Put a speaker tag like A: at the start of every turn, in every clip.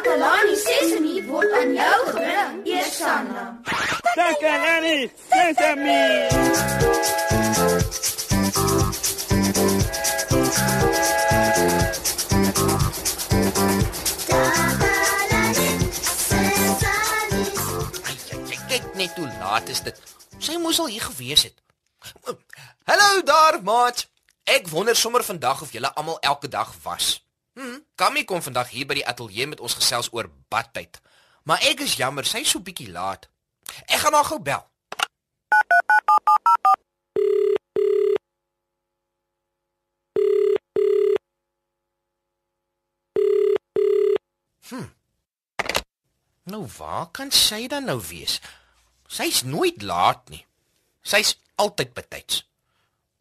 A: Takalani Sesemi word aan jou gebring, Eersanna.
B: Takalani Sesemi.
C: Kyk net hoe laat is dit. Sy moes al hier gewees het. Hallo daar, maat. Ek wonder sommer vandag of julle almal elke dag was. Hm, Kammy kom vandag hier by die ateljee met ons gesels oor badtyd. Maar ek is jammer, sy's so bietjie laat. Ek gaan haar gou bel. Hm. Nou waar kan sy dan nou wees? Sy's nooit laat nie. Sy's altyd betyds.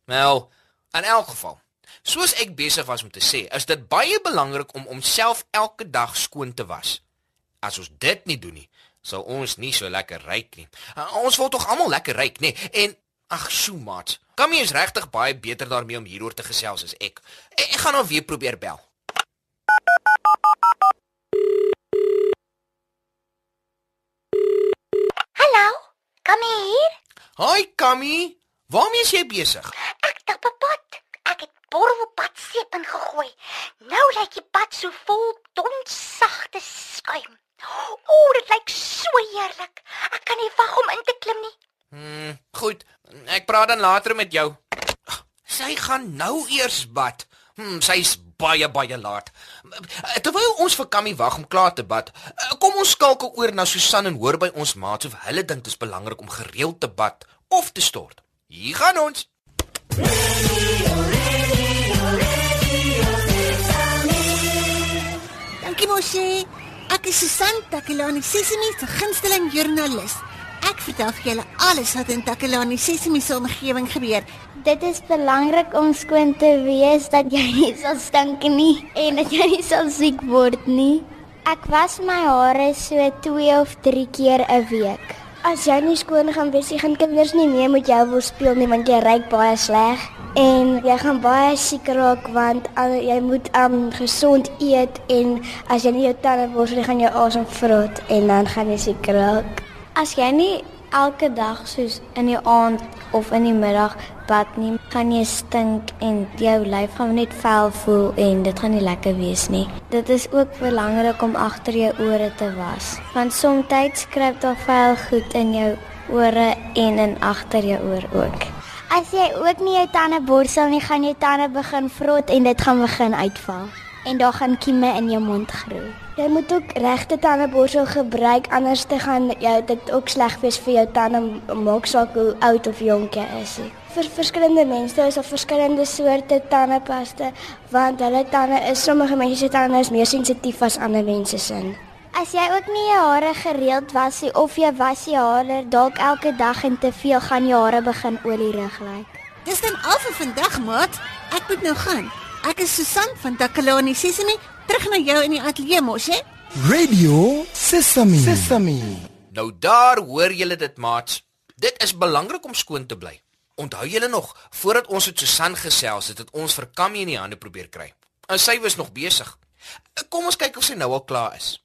C: Wel, in elk geval, soos ek besig was om te sê, is dit baie belangrik om homself elke dag skoon te was. As ons dit nie doen nie, sal ons nie so lekker ryk nie. Uh, ons wil tog almal lekker ryk, nê? En ag, sjoe, maat. Kammy is regtig baie beter daarmee om hieroor te gesels as ek. Ek, ek gaan hom weer probeer bel.
D: Hallo, kom hier.
C: Haai Kammy, waarmee is jy besig?
D: Ek tap 'n pad. Borrelpad seep ingegooi. Nou lyk die pad so vol dons sagte skuim. O, dit lyk so heerlik. Ek kan nie wag om in te klim nie.
C: Hm, goed. Ek praat dan later met jou. Sy gaan nou eers bad. Hm, sy's baie baie laat. Terwyl ons vir Kammy wag om klaar te bad, kom ons skakel oor na Susan en hoor by ons maats of hulle dink dit is belangrik om gereeld te bad of te stort. Hier gaan ons.
E: Dankie mosie. Ek is Susan Takelani Sesimi se gunsteling joernalis. Ek vertel vir julle alles wat in Takelani Sesimi se omgewing gebeur.
D: Dit is belangrik om skoon te wees dat jy nie sal stink nie en dat jy nie sal siek word nie. Ek was my hare so 2 of 3 keer 'n week. As jy nie skoon gaan wees, gaan kinders nie meer met jou wil speel nie want jy ryk baie sleg en jy gaan baie siek raak want al, jy moet um gesond eet en as jy nie jou tande borsel nie, gaan jou asem vrot en dan gaan jy siek raak. As jy nie elke dag soos in die aand of in die middag bad nie, gaan jy stink en jou lyf gaan net vuil voel en dit gaan nie lekker wees nie. Dit is ook belangrik om agter jou ore te was, want soms skryp daar vuil goed in jou ore en in agter jou oor ook. As jy ook nie jou tande borsel nie, gaan jou tande begin vrot en dit gaan begin uitval en daar gaan kieme in jou mond groei. Jy moet ook regte tandeborsel gebruik anders te gaan jou dit ook sleg wees vir jou tande maak saak hoe oud of jonk jy is. Vir verskillende mense is daar verskillende soorte tandepasta want hulle tande is sommige mense se tande is meer sensitief as ander mense se. As jy ook nie jou hare gereeld was nie of jy was jou hare dalk elke dag en te veel gaan jou hare begin olierig lyk.
E: Dis dan al vir vandag, maat. Ek moet nou gaan. Ek is Susan van Takelani Sesimi, terug na jou in die ateljee mos, hè?
F: Radio Sesame. Sesame.
C: Nou daar hoor julle dit maats. Dit is belangrik om skoon te bly. Onthou julle nog, voordat ons met Susan gesels het, het ons vir Kammy in die hande probeer kry. En sy was nog besig. Kom ons kyk of sy nou al klaar is.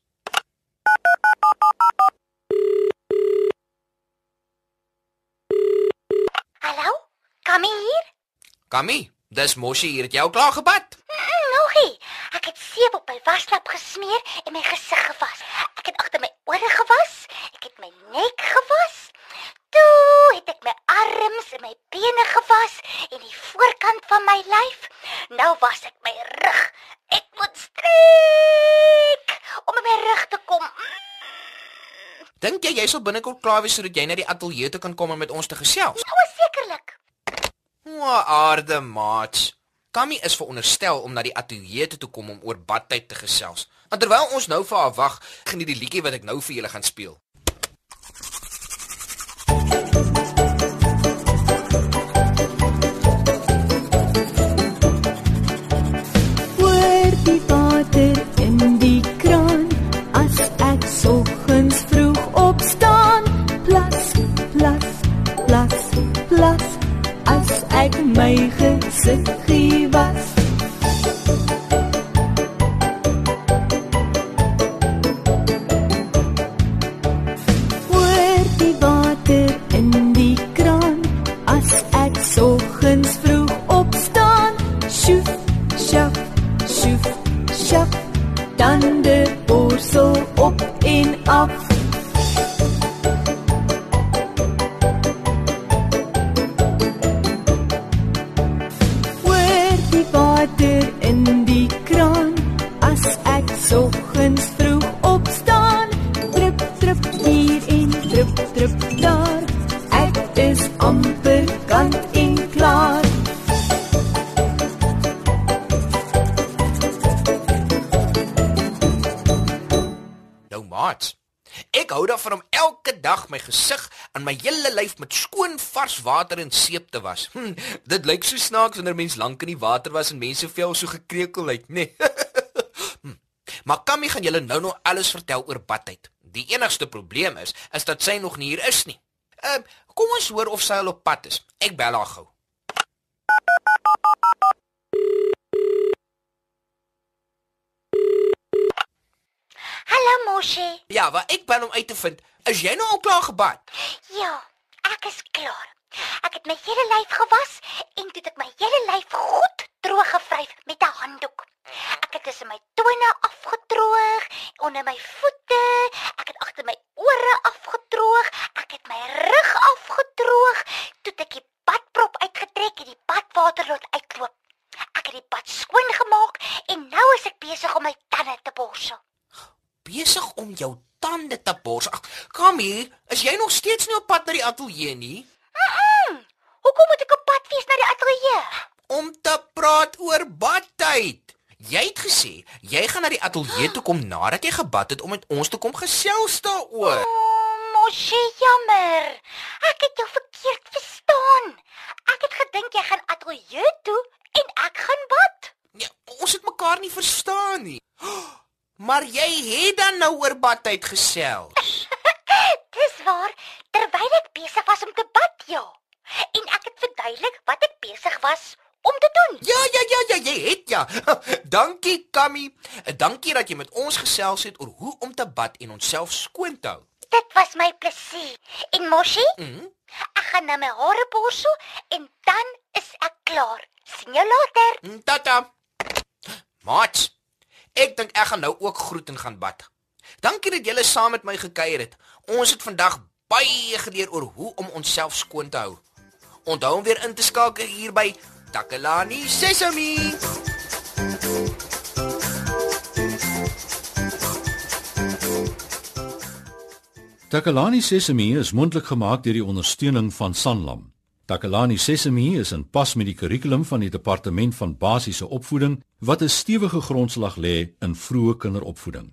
D: Hallo? Kom hier.
C: Kammy, dis Moshi hier, het jy al klaar gebad?
D: Mm, Nogie. Ek het seep op my waslap gesmeer en my gesig gewas. Ek het agter my ore gewas. Ek het my nek gewas. Toe het ek my arms en my bene gewas en die voorkant van my lyf. Nou was ek my rug. Ek moet strek om my rug te kom. Mm,
C: Dink jy jy sal binnekort klaar wees sodat jy na die ateljee toe kan kom om met ons te gesels?
D: Nou sekerlik.
C: O, aarde maats. Kammy is veronderstel om na die ateljee toe te kom om oor badtyd te gesels. En terwyl ons nou vir haar wag, geniet die liedjie wat ek nou vir julle gaan speel.
G: Hoor die water en af. Hoor die water in die kraan as ek soggens vroeg opstaan. Drup drup hier en drup drup
C: dag my gesig en my hele lyf met skoon vars water en seep te was. Hm, dit lyk so snaaks wanneer mens lank in die water was en mense vel so gekrekel lyk, nê? Nee. hm. Maar Kammy gaan julle nou nog alles vertel oor badtyd. Die enigste probleem is is dat sy nog nie hier is nie. Ehm, uh, kom ons hoor of sy al op pad is. Ek bel haar gou.
H: Hallo Moshi.
C: Ja, wat ek bel om uit te vind, is jy nou al klaar gebad?
H: Ja, ek is klaar. Ek het my hele lyf gewas en toe het ek my hele lyf goed droog gevryf met 'n handdoek. Ek het tussen my tone afgedroog, onder my voete, ek het agter my ore afgedroog, ek het my rug afgedroog, toe het ek die badprop uitgetrek en die badwater laat uitloop. Ek het die bad skoon gemaak en nou is ek besig om my tande te borsel.
C: Besig om jou tande te borsel. Ag, Kammy, is jy nog steeds nie op pad na die ateljee nie?
H: Hoekom moet ek op pad wees na die ateljee?
C: Om te praat oor badtyd. Jy het gesê jy gaan na die ateljee toe kom nadat jy gebad het om met ons te kom gesels daaroor.
H: Oh, Moshi, jammer. Ek het jou verkeerd verstaan. Ek het gedink jy gaan ateljee toe en ek gaan bad.
C: Ja, ons het mekaar nie verstaan nie. Maar jy het dan nou oor badtyd gesels.
H: Terwyl ek besig was om te bad, ja. En ek het verduidelik wat ek besig was om te doen.
C: Ja, ja, ja, ja, jy het ja. Dankie, Kammy. Dankie dat jy met ons gesels het oor hoe om te bad en onsself skoon te hou.
H: Dit was my plesier. En Moshi,
C: Mhm.
H: ek gaan nou my hare borsel en dan is ek klaar. Sien jou later.
C: Mm, Tata. Mats. Ek dink ek gaan nou ook groet en gaan bad. Dankie dat julle saam met my gekuier het. Ons het vandag baie geleer oor hoe om onsself skoon te hou. Onthou om weer in te skakel hier by Takalani Sesame.
I: Takalani Sesame is mondelik gemaak deur die ondersteuning van Sanlam. Takalani Sesame is in pas met die kurrikulum van die Departement van Basiese Opvoeding wat 'n stewige grondslag lê in vroeë kinderopvoeding.